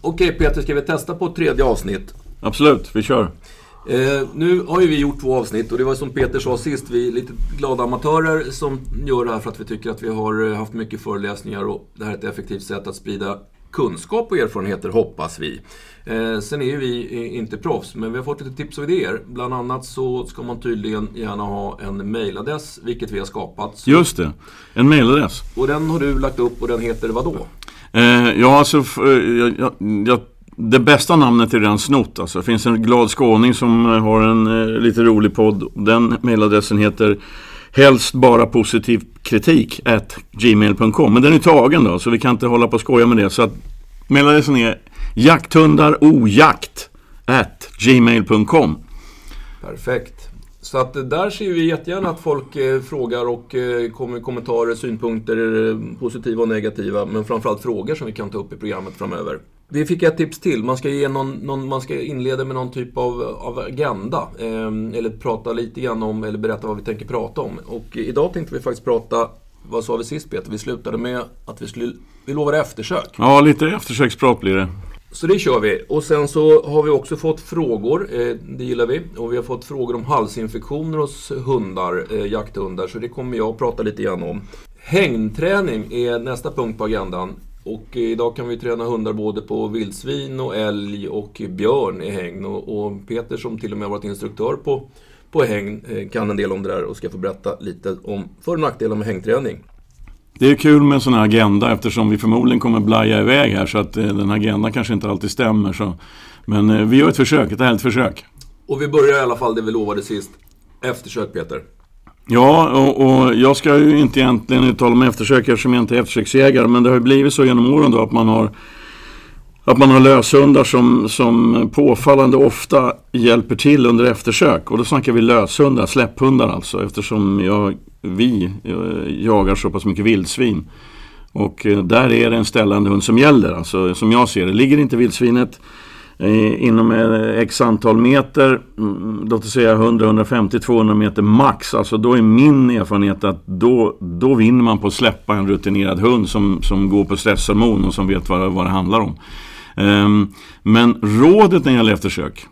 Okej Peter, ska vi testa på ett tredje avsnitt? Absolut, vi kör. Eh, nu har ju vi gjort två avsnitt och det var som Peter sa sist, vi är lite glada amatörer som gör det här för att vi tycker att vi har haft mycket föreläsningar och det här är ett effektivt sätt att sprida kunskap och erfarenheter, hoppas vi. Eh, sen är ju vi inte proffs, men vi har fått lite tips och idéer. Bland annat så ska man tydligen gärna ha en mailadress, vilket vi har skapat. Just det, en mailadress. och den har du lagt upp och den heter vadå? Eh, ja, alltså, eh, jag, jag, jag, det bästa namnet är redan snott. Alltså. Det finns en glad skåning som eh, har en eh, lite rolig podd. Den mailadressen heter helst bara positiv kritik at gmail.com. Men den är tagen då, så vi kan inte hålla på och skoja med det. Så att mailadressen är jakthundarojakt at gmail.com. Perfekt. Så att där ser vi jättegärna att folk eh, frågar och eh, kommer med kommentarer, synpunkter, eh, positiva och negativa. Men framförallt frågor som vi kan ta upp i programmet framöver. Vi fick ett tips till. Man ska, ge någon, någon, man ska inleda med någon typ av, av agenda. Eh, eller prata lite grann om, eller berätta vad vi tänker prata om. Och idag tänkte vi faktiskt prata, vad sa vi sist Peter? Vi slutade med att vi skulle, vi lovade eftersök. Ja, lite eftersöksprat blir det. Så det kör vi. Och sen så har vi också fått frågor, eh, det gillar vi. Och vi har fått frågor om halsinfektioner hos hundar, eh, jakthundar. Så det kommer jag att prata lite grann om. Hängnträning är nästa punkt på agendan. Och idag kan vi träna hundar både på vildsvin och älg och björn i hägn. Och, och Peter som till och med har varit instruktör på, på hägn eh, kan en del om det där och ska få berätta lite om för och nackdelar med hängträning. Det är kul med en sån här agenda eftersom vi förmodligen kommer blaja iväg här så att eh, den här agendan kanske inte alltid stämmer. Så. Men eh, vi gör ett försök, ett ärligt försök. Och vi börjar i alla fall det vi lovade sist. Eftersök Peter. Ja, och, och jag ska ju inte egentligen uttala mig eftersök eftersom jag inte är eftersöksjägare. Men det har ju blivit så genom åren då att man har att man har löshundar som, som påfallande ofta hjälper till under eftersök. Och då snackar vi löshundar, släpphundar alltså. Eftersom jag, vi jagar så pass mycket vildsvin. Och eh, där är det en ställande hund som gäller. Alltså som jag ser det. Ligger inte vildsvinet eh, inom eh, x antal meter, mm, låt oss säga 100, 150, 200 meter max. Alltså då är min erfarenhet att då, då vinner man på att släppa en rutinerad hund som, som går på stresshormon och som vet vad, vad det handlar om. Ehm, men rådet när det gäller eftersök,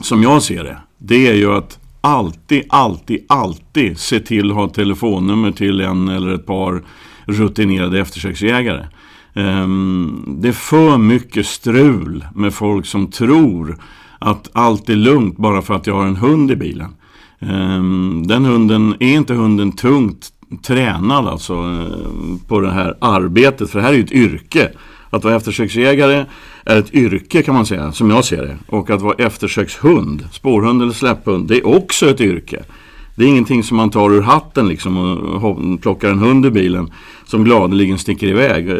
som jag ser det, det är ju att alltid, alltid, alltid se till att ha ett telefonnummer till en eller ett par rutinerade eftersöksjägare. Ehm, det är för mycket strul med folk som tror att allt är lugnt bara för att jag har en hund i bilen. Ehm, den hunden, är inte hunden tungt tränad alltså eh, på det här arbetet? För det här är ju ett yrke. Att vara eftersöksjägare är ett yrke kan man säga, som jag ser det. Och att vara eftersökshund, spårhund eller släpphund, det är också ett yrke. Det är ingenting som man tar ur hatten liksom och plockar en hund i bilen som gladeligen sticker iväg. Eh,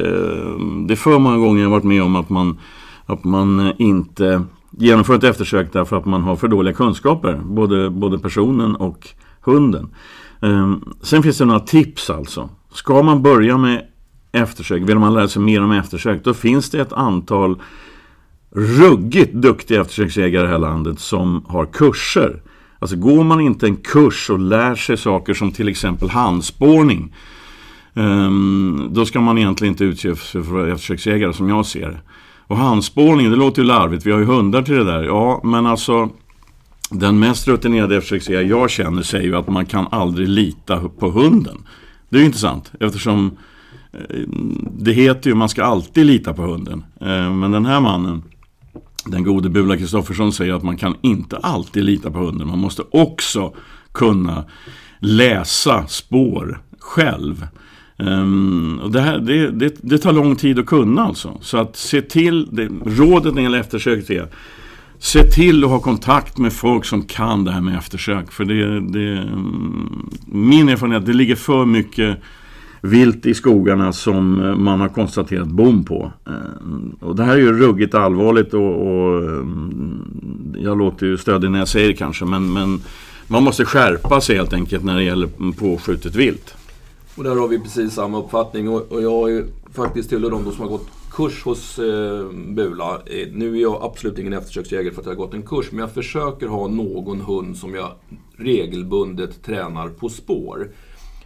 det är för många gånger jag varit med om att man, att man eh, inte genomför ett eftersök därför att man har för dåliga kunskaper. Både, både personen och hunden. Eh, sen finns det några tips alltså. Ska man börja med eftersök, vill man lära sig mer om eftersök, då finns det ett antal ruggigt duktiga eftersöksjägare i det här landet som har kurser. Alltså går man inte en kurs och lär sig saker som till exempel handspårning ehm, då ska man egentligen inte utge sig för eftersöksjägare som jag ser det. Och handspårning, det låter ju larvigt, vi har ju hundar till det där. Ja, men alltså den mest rutinerade eftersöksjägare jag känner säger ju att man kan aldrig lita på hunden. Det är ju intressant eftersom det heter ju man ska alltid lita på hunden. Eh, men den här mannen, den gode Bula Kristoffersson säger att man kan inte alltid lita på hunden. Man måste också kunna läsa spår själv. Ehm, och det, här, det, det, det tar lång tid att kunna alltså. Så att se till, det, rådet när det gäller eftersök är Se till att ha kontakt med folk som kan det här med eftersök. För det, det, mm, min erfarenhet, det ligger för mycket vilt i skogarna som eh, man har konstaterat bom på. Eh, och det här är ju ruggigt allvarligt och, och eh, jag låter ju stöddig när jag säger det kanske. Men, men man måste skärpa sig helt enkelt när det gäller påskjutet vilt. Och där har vi precis samma uppfattning. Och, och jag är ju faktiskt tillhör de som har gått kurs hos eh, Bula. Nu är jag absolut ingen eftersöksjägare för att jag har gått en kurs. Men jag försöker ha någon hund som jag regelbundet tränar på spår.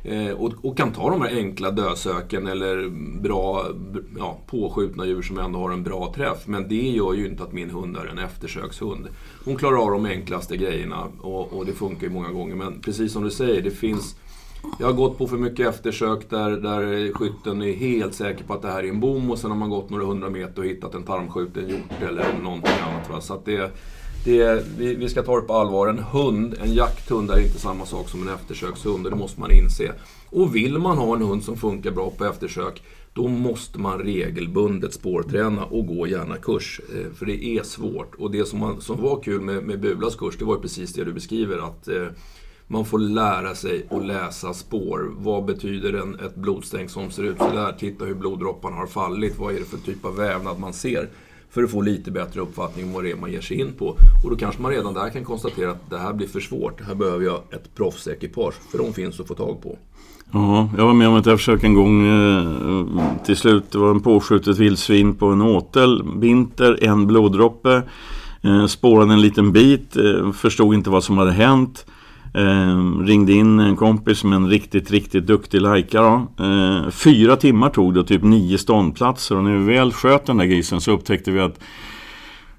Eh, och, och, kan ta de här enkla dösöken eller bra ja, påskjutna djur som ändå har en bra träff. Men det gör ju inte att min hund är en eftersökshund. Hon klarar av de enklaste grejerna och, och det funkar ju många gånger. Men precis som du säger, det finns jag har gått på för mycket eftersök där, där skytten är helt säker på att det här är en bom och sen har man gått några hundra meter och hittat en tarmskjuten hjort eller någonting annat. Va? Så att det, det, vi, vi ska ta det på allvar. En hund, en jakthund, är inte samma sak som en eftersökshund och det måste man inse. Och vill man ha en hund som funkar bra på eftersök, då måste man regelbundet spårträna och gå gärna kurs. Eh, för det är svårt. Och det som, man, som var kul med, med Bulas kurs, det var precis det du beskriver. att eh, man får lära sig att läsa spår. Vad betyder en, ett blodstänk som ser ut sådär? Titta hur bloddropparna har fallit. Vad är det för typ av vävnad man ser? För att få lite bättre uppfattning om vad det är man ger sig in på. Och då kanske man redan där kan konstatera att det här blir för svårt. Här behöver jag ett proffsekipage. För de finns att få tag på. Ja, jag var med om ett försök en gång eh, till slut. Det var en påskjutet vildsvin på en åtel. Vinter, en bloddroppe. Eh, spårade en liten bit, eh, förstod inte vad som hade hänt. Eh, ringde in en kompis med en riktigt, riktigt duktig lajka. Eh, fyra timmar tog det typ nio ståndplatser och när vi väl sköt den där grisen så upptäckte vi att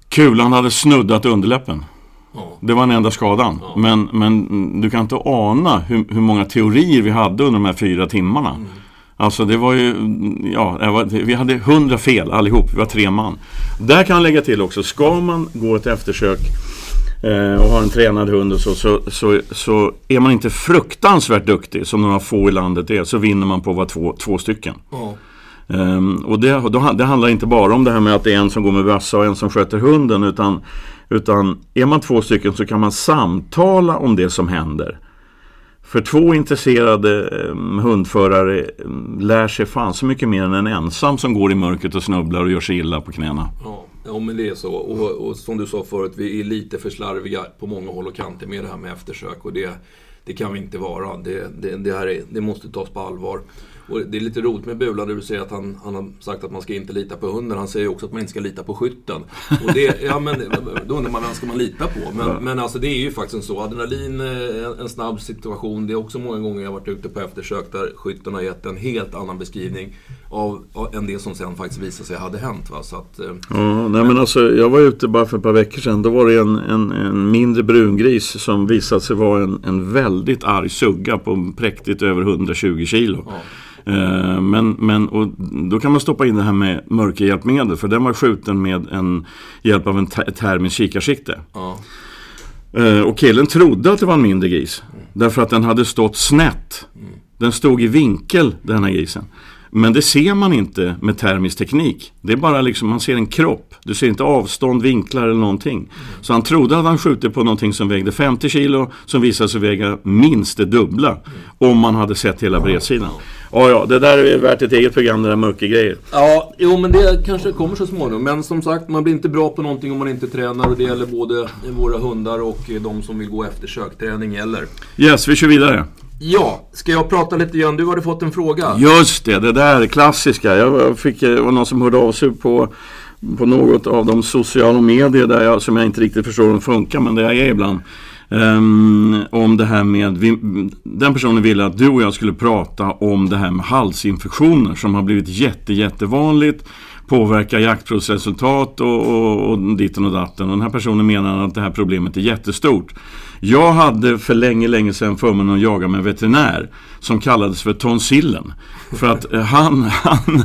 kulan hade snuddat underläppen. Det var den enda skadan. Ja. Men, men du kan inte ana hur, hur, många teorier vi hade under de här fyra timmarna. Mm. Alltså det var ju, ja, vi hade hundra fel allihop, vi var tre man. Där kan jag lägga till också, ska man gå ett eftersök och har en tränad hund och så, så, så, så, är man inte fruktansvärt duktig, som några få i landet är, så vinner man på att vara två, två stycken. Oh. Um, och det, då, det handlar inte bara om det här med att det är en som går med bössa och en som sköter hunden, utan, utan är man två stycken så kan man samtala om det som händer. För två intresserade um, hundförare um, lär sig fan så mycket mer än en ensam som går i mörkret och snubblar och gör sig illa på knäna. Oh. Ja, men det är så. Och, och, som du sa förut, vi är lite för slarviga på många håll och kanter med det här med eftersök. Och det, det kan vi inte vara. Det, det, det, här är, det måste tas på allvar. Och det är lite roligt med Bula, du säger att han, han har sagt att man ska inte lita på hunden. Han säger också att man inte ska lita på skytten. Och det, ja, men, då undrar man vem ska man lita på? Men, men alltså, det är ju faktiskt så. Adrenalin, eh, en, en snabb situation. Det är också många gånger jag har varit ute på eftersök där skytten har gett en helt annan beskrivning av, av än det som sen faktiskt visade sig hade hänt. Va? Så att, eh, ja, nej, men alltså, jag var ute bara för ett par veckor sedan. Då var det en, en, en mindre brungris som visade sig vara en, en väldigt arg sugga på präktigt över 120 kilo. Ja. Eh, men, men och då kan man stoppa in det här med mörkerhjälpmedel för den var skjuten med en hjälp av en termisk kikarsikte. Ja. Eh, och killen trodde att det var en mindre gris. Mm. Därför att den hade stått snett. Mm. Den stod i vinkel den här grisen. Men det ser man inte med termisk teknik. Det är bara liksom, man ser en kropp. Du ser inte avstånd, vinklar eller någonting. Mm. Så han trodde att han skjutit på någonting som vägde 50 kilo som visade sig väga minst det dubbla. Mm. Om man hade sett hela bredsidan. Ja, ja, det där är värt ett eget program, det där mörka grejer. Ja, jo men det kanske kommer så småningom. Men som sagt, man blir inte bra på någonting om man inte tränar. Och det gäller både våra hundar och de som vill gå efter sökträning gäller. Yes, vi kör vidare. Ja, ska jag prata lite grann? Du hade fått en fråga. Just det, det där klassiska. Jag fick, det var någon som hörde av sig på, på något av de sociala medier där jag, som jag inte riktigt förstår hur de funkar, men det är ibland. Um, om det här med, vi, den personen ville att du och jag skulle prata om det här med halsinfektioner som har blivit jätte, jättevanligt påverkar jaktprovsresultat och, och, och ditten och datten. Och den här personen menar att det här problemet är jättestort. Jag hade för länge, länge sedan förmånen att jaga med en veterinär som kallades för tonsillen. För att eh, han, han,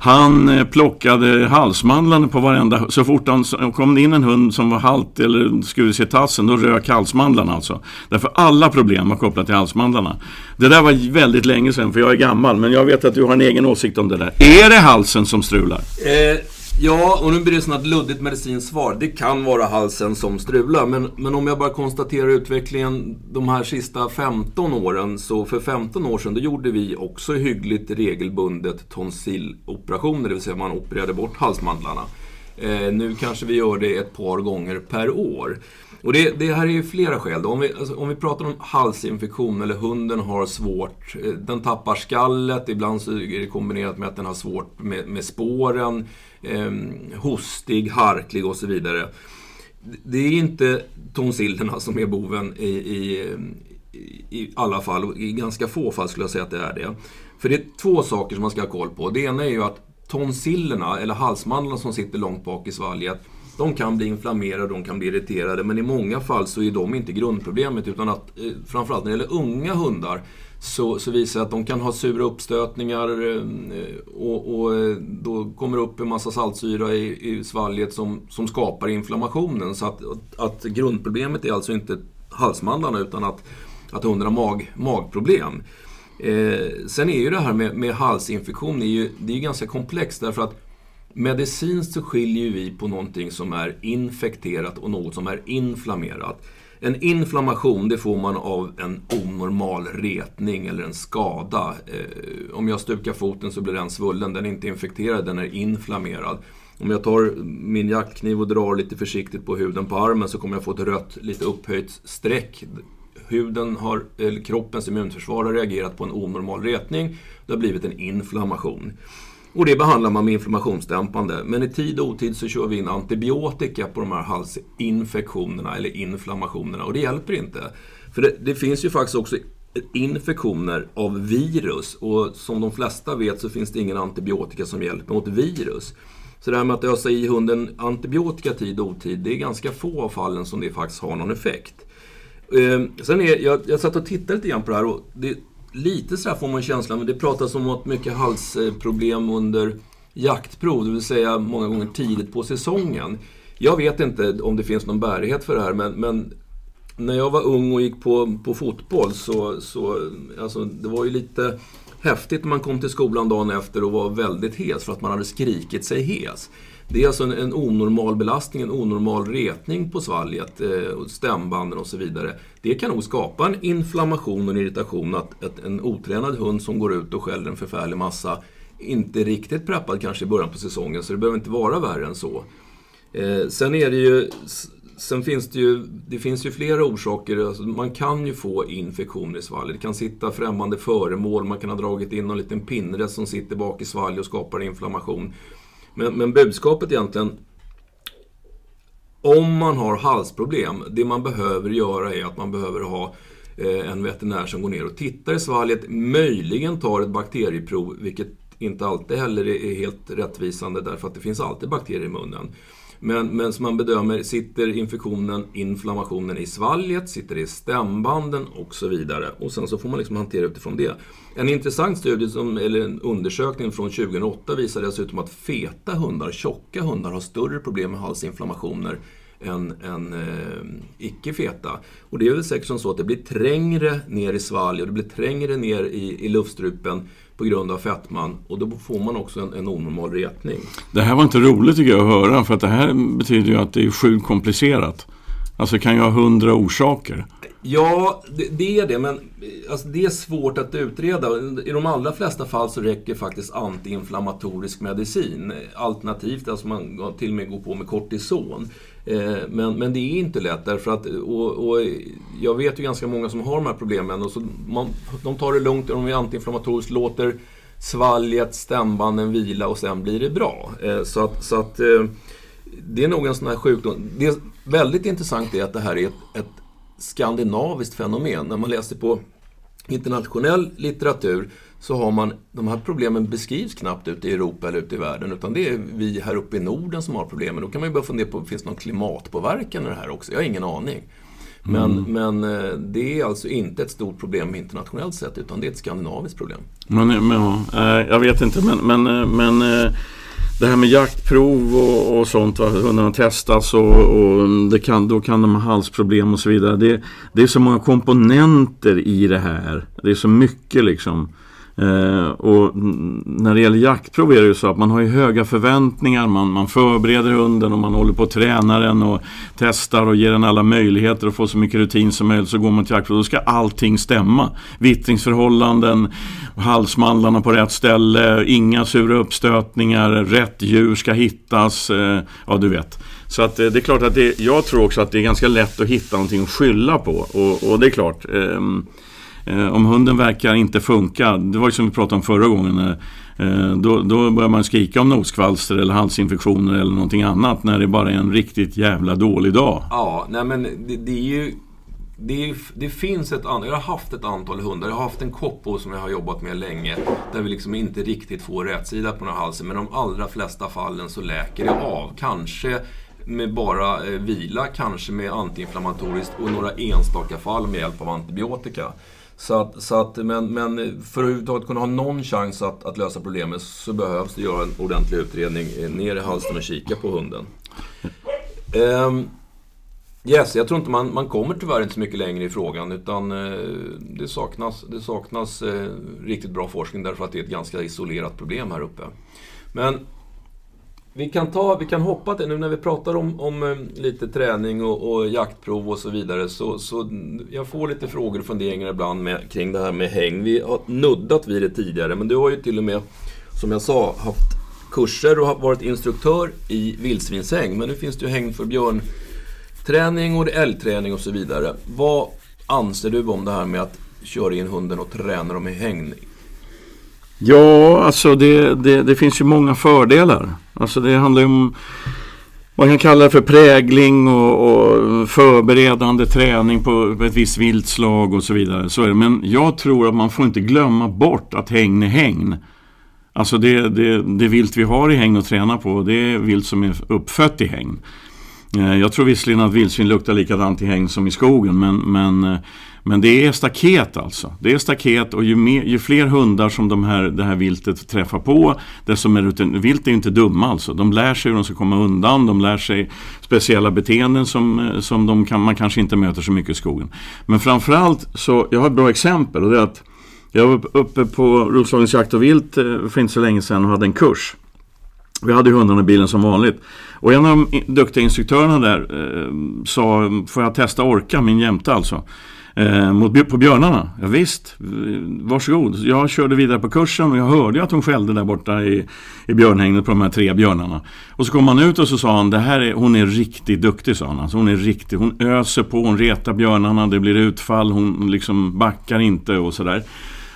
han plockade halsmandlarna på varenda... Så fort han kom in en hund som var halt eller skulle se tassen, då rök halsmandlarna alltså. Därför alla problem var kopplat till halsmandlarna. Det där var väldigt länge sedan, för jag är gammal, men jag vet att du har en egen åsikt om det där. Är det halsen som strular? Eh. Ja, och nu blir det sånt luddigt medicinskt svar. Det kan vara halsen som strular. Men, men om jag bara konstaterar utvecklingen de här sista 15 åren. Så för 15 år sedan då gjorde vi också hyggligt regelbundet tonsilloperationer. Det vill säga man opererade bort halsmandlarna. Eh, nu kanske vi gör det ett par gånger per år. Och det, det här är ju flera skäl. Om, vi, alltså, om vi pratar om halsinfektion eller hunden har svårt, eh, den tappar skallet, ibland så är det kombinerat med att den har svårt med, med spåren, eh, hostig, harklig och så vidare. Det är inte tonsillerna som är boven i, i, i alla fall, i ganska få fall skulle jag säga att det är det. För det är två saker som man ska ha koll på. Det ena är ju att tonsillerna, eller halsmandlarna som sitter långt bak i svalget, de kan bli inflammerade, de kan bli irriterade, men i många fall så är de inte grundproblemet. Utan att, eh, framförallt när det gäller unga hundar, så, så visar det att de kan ha sura uppstötningar eh, och, och eh, då kommer det upp en massa saltsyra i, i svalget som, som skapar inflammationen. Så att, att grundproblemet är alltså inte halsmandlarna utan att, att hunden har mag, magproblem. Eh, sen är ju det här med, med halsinfektion är ju, det är ganska komplext därför att medicinskt så skiljer vi på någonting som är infekterat och något som är inflammerat. En inflammation det får man av en onormal retning eller en skada. Eh, om jag stukar foten så blir den svullen, den är inte infekterad, den är inflammerad. Om jag tar min jaktkniv och drar lite försiktigt på huden på armen så kommer jag få ett rött, lite upphöjt streck. Huden har, eller kroppens immunförsvar har reagerat på en onormal retning. Det har blivit en inflammation. Och det behandlar man med inflammationsdämpande. Men i tid och otid så kör vi in antibiotika på de här halsinfektionerna eller inflammationerna och det hjälper inte. För det, det finns ju faktiskt också infektioner av virus och som de flesta vet så finns det ingen antibiotika som hjälper mot virus. Så det här med att ösa i hunden antibiotika tid och otid, det är ganska få av fallen som det faktiskt har någon effekt. Ehm, sen är, jag, jag satt och tittade lite grann på det här och det, lite sådär får man känslan, men det pratas om att mycket halsproblem under jaktprov, det vill säga många gånger tidigt på säsongen. Jag vet inte om det finns någon bärighet för det här, men, men när jag var ung och gick på, på fotboll så, så alltså, det var ju lite häftigt när man kom till skolan dagen efter och var väldigt hes för att man hade skrikit sig hes. Det är alltså en, en onormal belastning, en onormal retning på svalget, eh, stämbanden och så vidare. Det kan nog skapa en inflammation och en irritation att, att en otränad hund som går ut och skäller en förfärlig massa inte är riktigt preppad kanske i början på säsongen, så det behöver inte vara värre än så. Eh, sen är det ju Sen finns det ju, det finns ju flera orsaker. Alltså man kan ju få infektioner i svalget. Det kan sitta främmande föremål, man kan ha dragit in någon liten pinne som sitter bak i svalget och skapar inflammation. Men, men budskapet egentligen, om man har halsproblem, det man behöver göra är att man behöver ha eh, en veterinär som går ner och tittar i svalget, möjligen tar ett bakterieprov, vilket inte alltid heller är helt rättvisande därför att det finns alltid bakterier i munnen. Men, men som man bedömer, sitter infektionen, inflammationen i svalget, sitter det i stämbanden och så vidare. Och sen så får man liksom hantera utifrån det. En intressant studie, som, eller en undersökning från 2008 visar dessutom att feta hundar, tjocka hundar, har större problem med halsinflammationer än, än eh, icke feta. Och det är väl säkert som så att det blir trängre ner i svalg och det blir trängre ner i, i luftstrupen på grund av fettman och då får man också en, en onormal retning. Det här var inte roligt tycker jag att höra för att det här betyder ju att det är sjukt komplicerat. Alltså kan ju ha hundra orsaker. Ja, det, det, är det, men alltså, det är svårt att utreda. I de allra flesta fall så räcker faktiskt antiinflammatorisk medicin. Alternativt, alltså man till och med går på med kortison. Eh, men, men det är inte lätt därför att, och, och, jag vet ju ganska många som har de här problemen. Och så man, de tar det lugnt, de är antiinflammatoriskt, låter svalget, stämbanden vila och sen blir det bra. Eh, så att, så att eh, det är nog en sån här sjukdom. Det är väldigt intressant är att det här är ett, ett skandinaviskt fenomen. När man läser på internationell litteratur så har man, de här problemen beskrivs knappt ute i Europa eller ute i världen utan det är vi här uppe i Norden som har problemen. Då kan man ju börja fundera på, finns det någon klimatpåverkan i det här också? Jag har ingen aning. Men, mm. men eh, det är alltså inte ett stort problem internationellt sett utan det är ett skandinaviskt problem. Men, men ja, jag vet inte men, men, eh, men eh, det här med jaktprov och, och sånt, va? hundarna testas och, och det kan, då kan de ha halsproblem och så vidare. Det, det är så många komponenter i det här. Det är så mycket liksom. Eh, och när det gäller jaktprov är det ju så att man har ju höga förväntningar. Man, man förbereder hunden och man håller på att träna den och testar och ger den alla möjligheter att få så mycket rutin som möjligt. Så går man till jaktprov. Då ska allting stämma. Vittringsförhållanden, halsmandlarna på rätt ställe, inga sura uppstötningar, rätt djur ska hittas. Eh, ja, du vet. Så att eh, det är klart att det, jag tror också att det är ganska lätt att hitta någonting att skylla på. Och, och det är klart. Eh, Eh, om hunden verkar inte funka, det var ju som vi pratade om förra gången. Eh, eh då, då börjar man skrika om noskvalster eller halsinfektioner eller någonting annat när det bara är en riktigt jävla dålig dag. Ja, nej men det, det är ju det, det, finns ett antal, jag har haft ett antal hundar. Jag har haft en koppo som jag har jobbat med länge. Där vi liksom inte riktigt får rätsida på den här halsen. Men de allra flesta fallen så läker det av. Kanske med bara eh, vila, kanske med antiinflammatoriskt och några enstaka fall med hjälp av antibiotika. Så att, så att, men, men för att överhuvudtaget kunna ha någon chans att, att lösa problemet så behövs det göra en ordentlig utredning ner i halsen och kika på hunden. Um, yes, jag tror inte man, man kommer tyvärr inte så mycket längre i frågan utan uh, det saknas, det saknas uh, riktigt bra forskning därför att det är ett ganska isolerat problem här uppe. Men vi kan, ta, vi kan hoppa till, nu när vi pratar om, om eh, lite träning och, och, jaktprov och så vidare, så, så jag får lite frågor och funderingar ibland med, kring det här med häng. Vi har nuddat vid det tidigare, men du har ju till och med, som jag sa, haft kurser och varit instruktör i vildsvinshäng. Men nu finns det ju häng för björnträning och älgträning och så vidare. Vad anser du om det här med att köra in hunden och träna dem i häng? Ja, alltså det, det, det finns ju många fördelar. Alltså det handlar ju om man kan kalla det för prägling och, och, förberedande träning på ett visst viltslag och så vidare. Så är det. Men jag tror att man får inte glömma bort att hägn är hägn. Alltså det, det, det vilt vi har i hägn att träna på, det är vilt som är uppfött i hägn. Eh, jag tror visserligen att vildsvin luktar likadant i hägn som i skogen, men, men eh, men det är staket alltså. Det är staket och ju, mer, ju fler hundar som de här, det här viltet träffar på, desto mer rutin. Vilt är ju inte dumma alltså. De lär sig hur de ska komma undan. De lär sig speciella beteenden som, eh, som de kan, man kanske inte möter så mycket i skogen. Men framförallt så, jag har ett bra exempel och det är att jag var uppe på Roslagens jakt och vilt eh, för inte så länge sedan och hade en kurs. Vi hade hundarna i bilen som vanligt. Och en av de duktiga instruktörerna där eh, sa, får jag testa orka, min jämte alltså. Eh, mot, på björnarna. Ja, visst, varsågod. Jag körde vidare på kursen och jag hörde att hon skällde där borta i, i björnhägnet på de här tre björnarna. Och så kom han ut och så sa han, det här är, hon är riktigt duktig sa han. Alltså, hon är riktigt, hon öser på, hon retar björnarna, det blir utfall, hon liksom backar inte och sådär.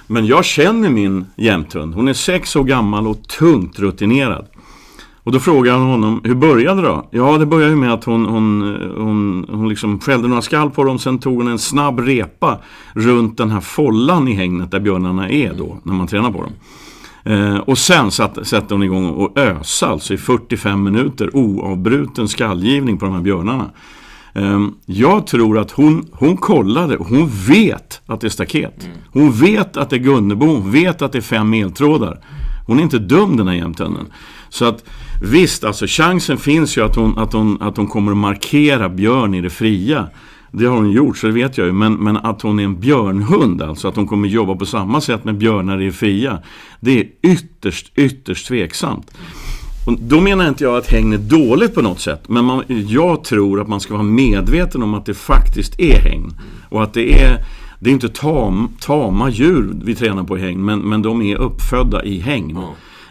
Men jag känner min jämthund. Hon är sex år gammal och tungt rutinerad. Och då frågade han honom, hur började det då? Ja, det började med att hon, hon, hon, hon liksom skällde några skall på dem. Sen tog hon en snabb repa runt den här follan i hängnet där björnarna är då, när man tränar på dem. Eh, och sen satte, satte hon igång och ösa alltså i 45 minuter oavbruten skallgivning på de här björnarna. Eh, jag tror att hon, hon kollade, hon vet att det är staket. Hon vet att det är Gunnebo, hon vet att det är fem eltrådar. Hon är inte dum den här jämthunden. Så att visst, alltså chansen finns ju att hon, att, hon, att hon kommer att markera björn i det fria. Det har hon gjort, så det vet jag ju. Men, men att hon är en björnhund, alltså att hon kommer jobba på samma sätt med björnar i det fria. Det är ytterst, ytterst tveksamt. Och då menar inte jag att hägn är dåligt på något sätt. Men man, jag tror att man ska vara medveten om att det faktiskt är hägn. Och att det är, det är inte tam, tama djur vi tränar på i hägn, men, men de är uppfödda i hägn. Mm.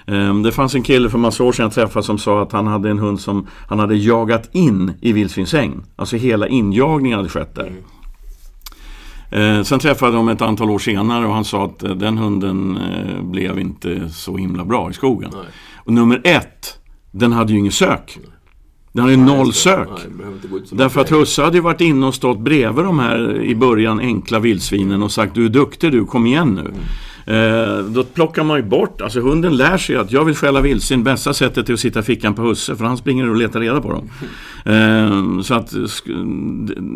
Ehm, det fanns en kille för massa år sedan jag träffade som sa att han hade en hund som han hade jagat in i vildsvinshägn. Alltså hela injagningen hade skett där. Mm. Sen träffade de ett antal år senare och han sa att eh, den hunden eh, blev inte så himla bra i skogen. Nej. Och nummer ett, den hade ju ingen sök. Den hade ju noll sök. Nej, Därför att husse hade ju varit inne och stått bredvid de här i början enkla vildsvinen och sagt du är duktig du, kom igen nu. Mm. Eh, då plockar man ju bort, alltså hunden lär sig att jag vill skälla vildsvin, bästa sättet är att sitta i fickan på husse för han springer och letar reda på dem. Eh, så att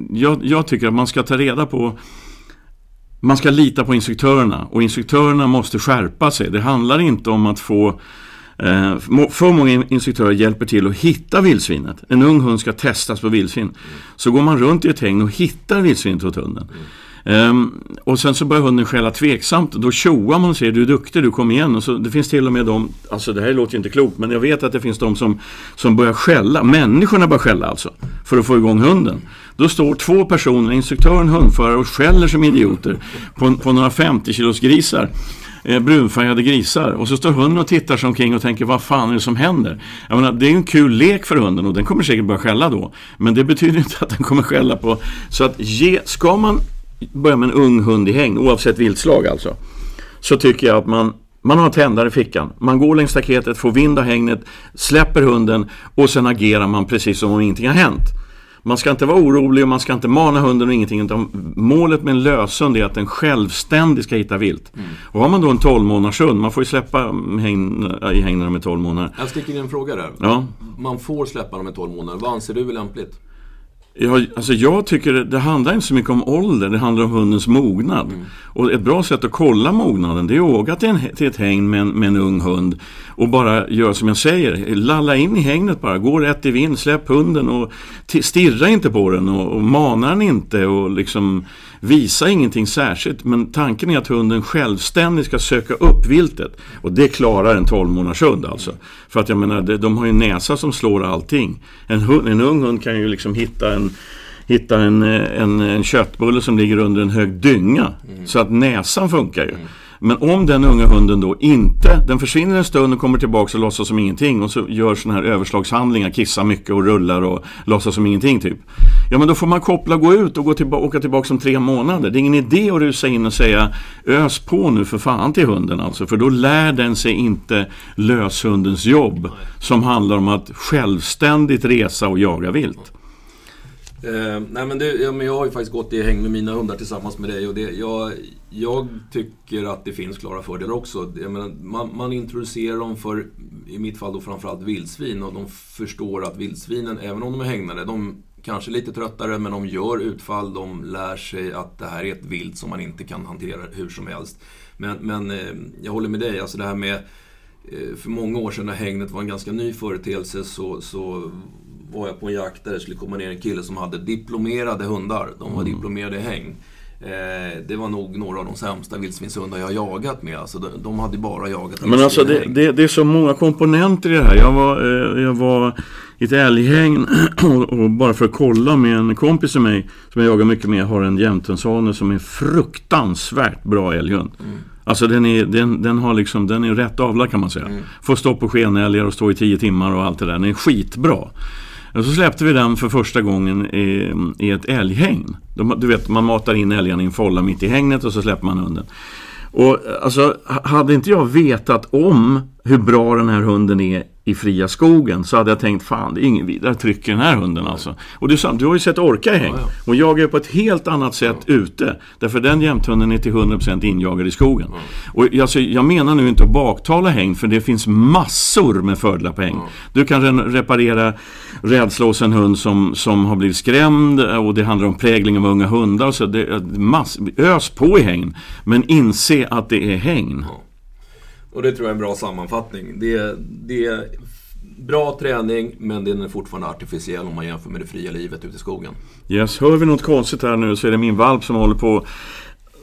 jag, jag tycker att man ska ta reda på man ska lita på instruktörerna och instruktörerna måste skärpa sig. Det handlar inte om att få eh, för många instruktörer hjälper till att hitta vildsvinet. En ung hund ska testas på vildsvin. Så går man runt i ett hägn och hittar vildsvinet åt hunden. Um, och sen så börjar hunden skälla tveksamt. Då tjoar man och säger du är duktig, du kom igen. Och så, det finns till och med de, alltså det här låter ju inte klokt, men jag vet att det finns de som, som börjar skälla. Människorna börjar skälla alltså, för att få igång hunden. Då står två personer, instruktören hundförare, och skäller som idioter på, på några 50 kilos grisar. Eh, brunfärgade grisar. Och så står hunden och tittar sig omkring och tänker vad fan är det som händer? Jag menar, det är en kul lek för hunden och den kommer säkert börja skälla då. Men det betyder inte att den kommer skälla på... Så att ge, ska man börjar med en ung hund i häng, oavsett viltslag alltså. Så tycker jag att man, man har tändare i fickan. Man går längs staketet, får vind av hängnet, släpper hunden och sen agerar man precis som om ingenting har hänt. Man ska inte vara orolig och man ska inte mana hunden och ingenting. Utan målet med en löshund är att den självständigt ska hitta vilt. Mm. Och har man då en 12 månaders hund, man får ju släppa häng, i hängnaderna med 12 månader. Jag sticker in en fråga där. Ja. Man får släppa dem med 12 månader. Vad anser du är lämpligt? Ja, alltså jag tycker det, handlar inte så mycket om ålder, det handlar om hundens mognad. Mm. Och ett bra sätt att kolla mognaden det är att åka till, en, till ett häng med en, med en ung hund och bara göra som jag säger, lalla in i hängnet bara, gå rätt i vind, släpp hunden och stirra inte på den och, och mana den inte och liksom visa ingenting särskilt. Men tanken är att hunden självständigt ska söka upp viltet och det klarar en 12 månaders hund alltså. För att jag menar, de har ju en näsa som slår allting. En, hund, en ung hund kan ju liksom hitta en hitta en, eh, en, en köttbulle som ligger under en hög dynga. Mm. Så att näsan funkar ju. Mm. Men om den unga hunden då inte, den försvinner en stund och kommer tillbaka och låtsas som ingenting och så gör sådana här överslagshandlingar, kissar mycket och rullar och låtsas som ingenting typ. Ja men då får man koppla, gå ut och gå tillba åka tillbaka om tre månader. Det är ingen idé att rusa in och säga ös på nu för fan till hunden alltså. För då lär den sig inte löshundens jobb som handlar om att självständigt resa och jaga vilt. Eh, nej men, det, ja, men jag har ju faktiskt gått i häng med mina hundar tillsammans med dig och det, jag, jag tycker att det finns klara fördelar också. Menar, man, man, introducerar dem för, i mitt fall då framförallt vildsvin och de förstår att vildsvinen, även om de är hägnade, de kanske är lite tröttare men de gör utfall, de lär sig att det här är ett vilt som man inte kan hantera hur som helst. Men, men eh, jag håller med dig, alltså det här med eh, för många år sedan när hägnet var en ganska ny företeelse så, så var jag på en jakt där det skulle komma ner en kille som hade diplomerade hundar. De var mm. diplomerade i häng. Eh, det var nog några av de sämsta vildsvinshundar jag jagat med. Alltså, de, de hade bara jagat Men alltså det, det, det, är så många komponenter i det här. Jag var, eh, jag var i ett älghäng och, och, bara för att kolla med en kompis till mig som jag jagar mycket med har en jämthundshane som är fruktansvärt bra älghund. Mm. Alltså den är, den, den, har liksom, den är rätt avlad kan man säga. Mm. Får stå på skenälgar och stå i tio timmar och allt det där. Den är skitbra. Och så släppte vi den för första gången i, i ett älghägn. du vet, man matar in älgarna i en folla mitt i hägnet och så släpper man hunden. Och alltså, hade inte jag vetat om hur bra den här hunden är i fria skogen så hade jag tänkt fan det är ingen vidare tryck i den här hunden alltså. Och du, du har ju sett orka i häng. Ja, ja. Och jagar på ett helt annat sätt ja. ute. Därför den jämthunden är till 100% injagad i skogen. Ja. Och alltså, jag menar nu inte att baktala häng för det finns massor med fördelar på häng. Du kan reparera rädsla hos en hund som, som har blivit skrämd och det handlar om prägling av unga hundar. Så det, mass, ös på i häng. Men inse att det är häng. Och det tror jag är en bra sammanfattning. Det, det är bra träning, men den är fortfarande artificiell om man jämför med det fria livet ute i skogen. Yes, hör vi något konstigt här nu så är det min valp som håller på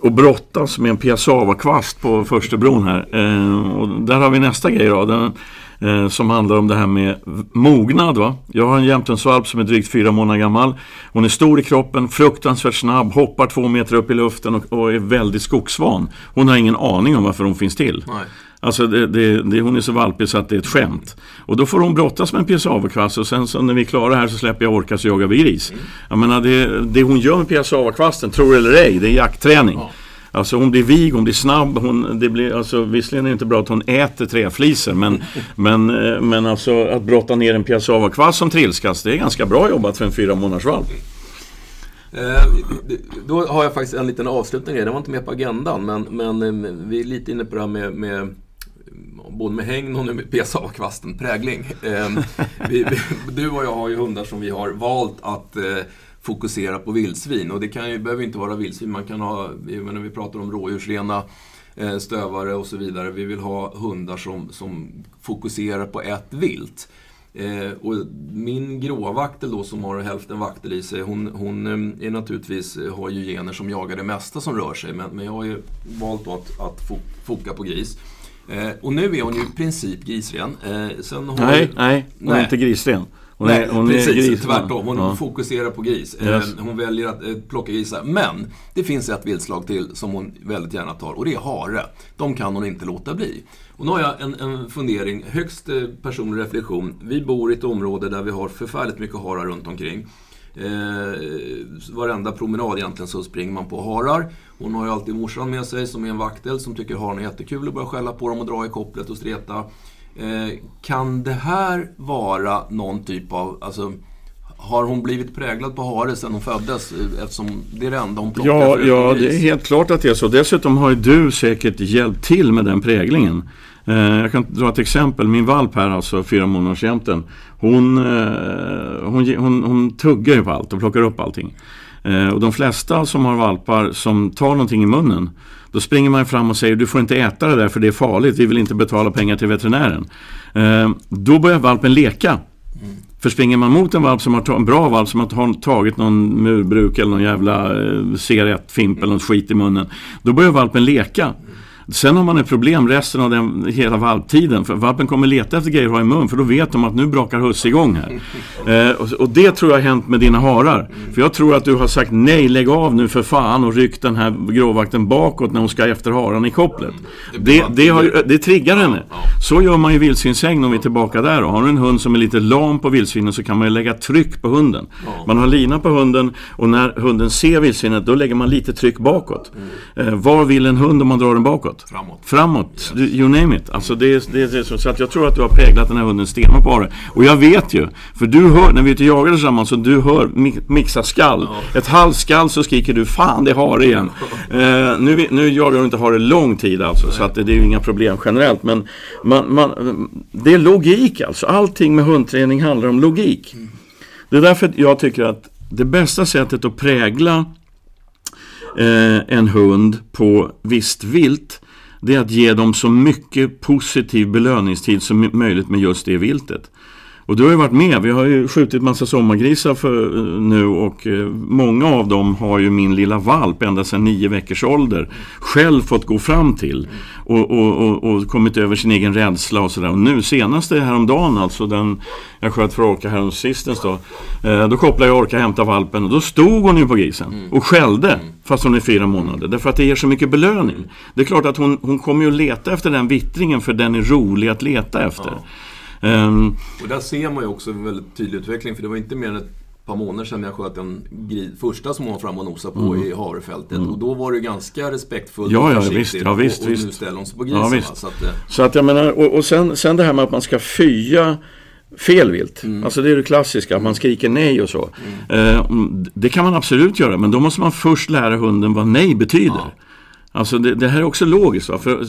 och brottas med en piassava-kvast på Förstebron här. Eh, och där har vi nästa grej då. Den, eh, som handlar om det här med mognad. Va? Jag har en jämthundsvalp som är drygt fyra månader gammal. Hon är stor i kroppen, fruktansvärt snabb, hoppar två meter upp i luften och, och är väldigt skogsvan. Hon har ingen aning om varför hon finns till. Nej. Alltså det, det, det, hon är så valpig så att det är ett skämt. Och då får hon brottas med en piassavakvast och sen så när vi är klara här så släpper jag orka så jagar vi gris. Mm. Jag menar det, det hon gör med piassavakvasten, tror eller ej, det är jaktträning. Ja. Alltså hon blir vig, hon blir snabb. Hon, det blir, alltså, visserligen är det inte bra att hon äter träflisor men, men, eh, men alltså, att brotta ner en piassavakvast som trilskas det är ganska bra jobbat för en fyra månaders valp. Eh, då har jag faktiskt en liten avslutning. Det var inte med på agendan men, men eh, vi är lite inne på det här med, med både med hägn och nu med PSA-kvasten, prägling. Eh, vi, vi, du och jag har ju hundar som vi har valt att eh, fokusera på vildsvin. Och det kan ju, behöver inte vara vildsvin, man kan ha, när vi pratar om rådjursrena eh, stövare och så vidare. Vi vill ha hundar som, som fokuserar på ett vilt. Eh, och min gråvaktel då som har hälften vaktel i sig, hon, hon eh, är naturligtvis, eh, har ju gener som jagar det mesta som rör sig. Men, men jag har ju valt att, att foka på gris. Eh, och nu är hon ju i princip grisren. Eh, sen har nej, nej, hon är inte grisren. Hon Nej, är, hon precis. Är gris, tvärtom. Hon ja. fokuserar på gris. Eh, yes. Hon väljer att eh, plocka grisar. Men det finns ett viltslag till som hon väldigt gärna tar och det är hare. De kan hon inte låta bli. Och nu har jag en, en fundering, högst eh, personlig reflektion. Vi bor i ett område där vi har förfärligt mycket harar runt omkring. Eh, varenda promenad egentligen så springer man på harar. Hon har ju alltid morsan med sig som är en vaktel som tycker haren är jättekul och börjar skälla på dem och dra i kopplet och streta. Eh, kan det här vara någon typ av... Alltså, Har hon blivit präglad på hare sedan hon föddes? Eftersom det är det enda hon plockar Ja, ja det är helt klart att det är så. Dessutom har ju du säkert hjälpt till med den präglingen. Eh, jag kan dra ett exempel. Min valp här, alltså fyra månaders jämten. Hon, eh, hon, hon, hon tuggar ju på allt och plockar upp allting. Eh, och de flesta som har valpar som tar någonting i munnen då springer man fram och säger du får inte äta det där för det är farligt, vi vill inte betala pengar till veterinären. Eh, då börjar valpen leka. För springer man mot en valp som har en bra valp som har tagit någon murbruk eller någon jävla eh, cigarettfimp eller något skit i munnen. Då börjar valpen leka. Sen har man ett problem resten av den, hela valptiden. För valpen kommer leta efter grejer att ha i mun. För då vet de att nu brakar husse igång här. Eh, och, och, det tror jag har hänt med dina harar. För jag tror att du har sagt nej, lägg av nu för fan och ryckt den här gråvakten bakåt när hon ska efter haran i kopplet. Det, det, har, det triggar henne. Så gör man ju vildsvinshägn om vi är tillbaka där. Och har du en hund som är lite lam på vildsvinen så kan man ju lägga tryck på hunden. Man har lina på hunden och när hunden ser vildsvinet då lägger man lite tryck bakåt. Eh, var vill en hund om man drar den bakåt? Framåt. Framåt, yes. you name it. Alltså det, det, det, så, så att jag tror att du har präglat den här hunden stenhårt på det. Och jag vet ju, för du hör, när vi är ute och jagar tillsammans, så du hör mixa skall. Ja. Ett halvskall så skriker du fan det har igen. eh, nu, nu jagar du inte har det lång tid alltså, Nej. så att det, det är ju inga problem generellt. Men man, man, det är logik alltså. Allting med hundträning handlar om logik. Mm. Det är därför jag tycker att det bästa sättet att prägla eh, en hund på visst vilt det är att ge dem så mycket positiv belöningstid som möjligt med just det viltet. Och du har ju varit med. Vi har ju skjutit massa sommargrisar för, eh, nu och eh, många av dem har ju min lilla valp ända sedan nio veckors ålder själv fått gå fram till och, och, och, och kommit över sin egen rädsla och sådär. Och nu senaste häromdagen alltså, den jag sköt för Orka härom sistens då. Eh, då kopplade jag Orka och hämtade valpen och då stod hon ju på grisen mm. och skällde mm. fast hon är fyra månader. Därför att det ger så mycket belöning. Det är klart att hon, hon kommer ju att leta efter den vittringen för den är rolig att leta efter. Um, och där ser man ju också en väldigt tydlig utveckling för det var inte mer än ett par månader sedan jag sköt en gris, första som hon fram och nosade på mm. i harefältet. Mm. Och då var det ganska respektfullt ja, ja, visst, ja, visst, och, och nu ställer hon sig på grisen. Ja, visst. Så, att, eh, så att jag menar, och, och sen, sen det här med att man ska fya fel vilt. Mm. Alltså det är det klassiska, man skriker nej och så. Mm. Eh, det kan man absolut göra, men då måste man först lära hunden vad nej betyder. Ja. Alltså det, det, här är också logiskt. Va? För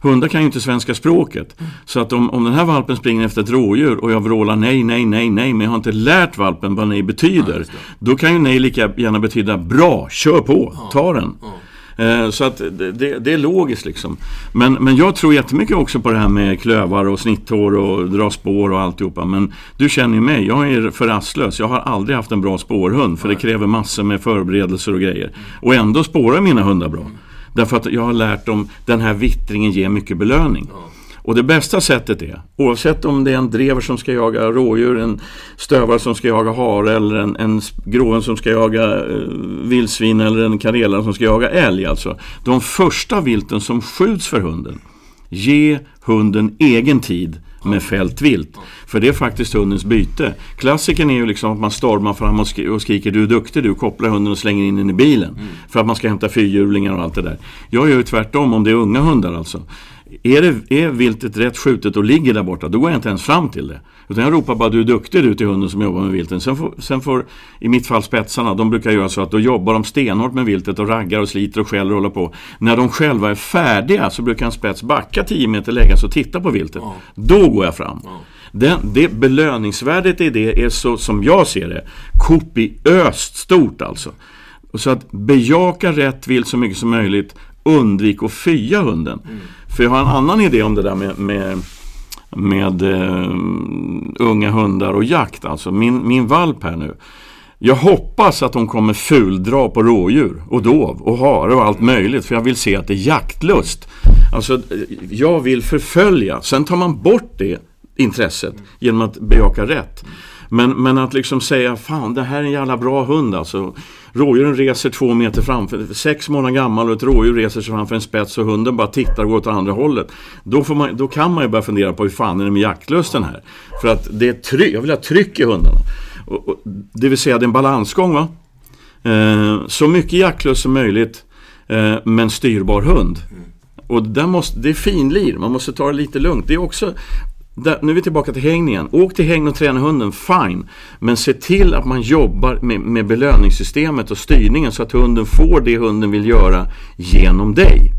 hundar kan ju inte svenska språket. Så att om, om den här valpen springer efter ett rådjur och jag vrålar nej, nej, nej, nej. Men jag har inte lärt valpen vad nej betyder. Ja, då kan ju nej lika gärna betyda bra, kör på, ta den. Ja. Eh, så att det, det, det, är logiskt liksom. Men, men jag tror jättemycket också på det här med klövar och snitthår och dra spår och alltihopa. Men du känner ju mig, jag är för rastlös. Jag har aldrig haft en bra spårhund. För det kräver massor med förberedelser och grejer. Och ändå spårar mina hundar bra. Därför att jag har lärt dem den här vittringen ger mycket belöning. Ja. Och det bästa sättet är, oavsett om det är en drever som ska jaga rådjur, en stövare som ska jaga hare eller en, en gråen som ska jaga eh, vildsvin eller en karelare som ska jaga älg. Alltså. De första vilten som skjuts för hunden, ge hunden egen tid med fält vilt. För det är faktiskt hundens byte. Klassiken är ju liksom att man stormar fram och, sk och skriker du är duktig du, kopplar hunden och slänger in den i bilen. Mm. För att man ska hämta fyrhjulingar och allt det där. Jag gör ju tvärtom om det är unga hundar alltså. Är, det, är viltet rätt skjutet och ligger där borta, då går jag inte ens fram till det. Utan jag ropar bara du är duktig du till hunden som jobbar med vilten. Sen får, sen får, i mitt fall spetsarna, de brukar göra så att då jobbar de stenhårt med viltet och raggar och sliter och skäller och håller på. När de själva är färdiga så brukar en spets backa 10 meter, lägga sig och titta på viltet. Ja. Då går jag fram. Ja. Den, det belöningsvärdet i det är så, som jag ser det, kopiöst stort alltså. Så att bejaka rätt vilt så mycket som möjligt, undvik att fya hunden. Mm. För jag har en annan idé om det där med, med, med uh, unga hundar och jakt. Alltså min, min valp här nu. Jag hoppas att de kommer fuldra på rådjur och dov och hare och allt möjligt. För jag vill se att det är jaktlust. Alltså, jag vill förfölja. Sen tar man bort det intresset genom att bejaka rätt. Men, men att liksom säga, fan det här är en jävla bra hund alltså. Rådjuren reser två meter framför, sex månader gammal och ett rådjur reser sig framför en spets och hunden bara tittar och går åt andra hållet. Då, får man, då kan man ju börja fundera på hur fan är det med jaktlusten här? För att det är tryck, jag vill ha tryck i hundarna. Och, och, det vill säga det är en balansgång va. Eh, så mycket jaktlust som möjligt eh, men styrbar hund. Och där måste, det är finlir, man måste ta det lite lugnt. Det är också Där, nu är vi tillbaka till hägn igen. Åk till hägn och träna hunden, fine. Men se till att man jobbar med, med belöningssystemet och styrningen så att hunden får det hunden vill göra genom dig.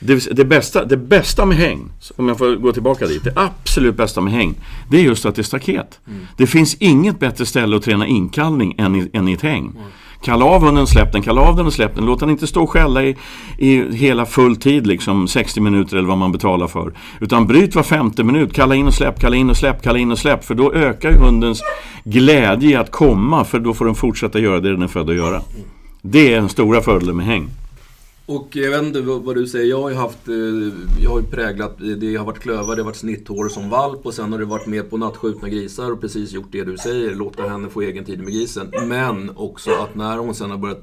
Det, det, bästa, det bästa med häng, om jag får gå tillbaka dit, det absolut bästa med häng, det är just att det är staket. Mm. Det finns inget bättre ställe att träna inkallning än i, än i ett häng. Mm. Kalla av hunden, och släpp den, kalla av den och släpp den. Låt den inte stå och skälla i, i hela full tid, liksom 60 minuter eller vad man betalar för. Utan bryt var femte minut, kalla in och släpp, kalla in och släpp, kalla in och släpp. För då ökar ju hundens glädje att komma, för då får den fortsätta göra det den är född att göra. Det är den stora fördelen med häng. Och jag vet inte vad du säger, jag har ju haft, eh, jag har ju präglat, det har varit klövar, det har varit snitthår som valp och sen har det varit med på nattskjutna grisar och precis gjort det du säger, låta henne få egen tid med grisen. Men också att när hon sen har börjat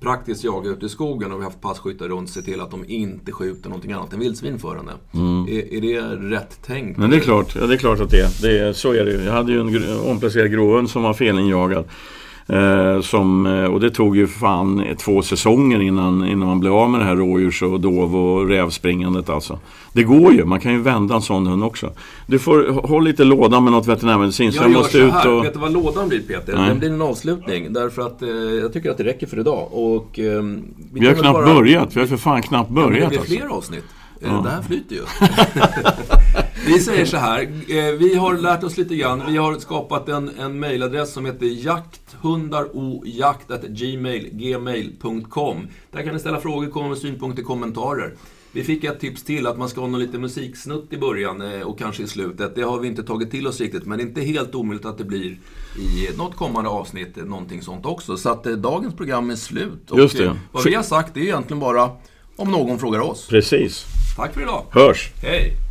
praktiskt jaga ute i skogen och vi har haft passkyttar runt, se till att de inte skjuter någonting annat än vildsvin för henne. Mm. Är, är, det rätt tänkt? Men det är klart, ja, det är klart att det är. Det är så är det ju. Jag hade ju en omplacerad gråhund som var felinjagad. Eh, som, eh, och det tog ju fan två säsonger innan, innan man blev av med det här rådjurs och dov och rävspringandet alltså. Det går ju, man kan ju vända en sån hund också. Du får hålla lite låda med något veterinärmedicin så jag måste ut och... Vet du vad lådan blir Peter? Nej. Den blir en avslutning. Därför att eh, jag tycker att det räcker för idag. Och, eh, vi, vi har knappt bara... börjat, vi har för fan knappt börjat. Ja, det blir alltså. fler avsnitt. Ja. Det här flyter ju. vi säger så här. Eh, vi har lärt oss lite grann. Vi har skapat en, en mailadress som heter jakthundarojakt.gmail.com. Där kan ni ställa frågor, komma med synpunkter, kommentarer. Vi fick ett tips till att man ska ha någon lite musiksnutt i början eh, och kanske i slutet. Det har vi inte tagit till oss riktigt, men det är inte helt omöjligt att det blir i något kommande avsnitt någonting sånt också. Så att eh, dagens program är slut. Just det. vad vi har sagt är egentligen bara om någon frågar oss. Precis. Tack för idag. Hörs. Hej.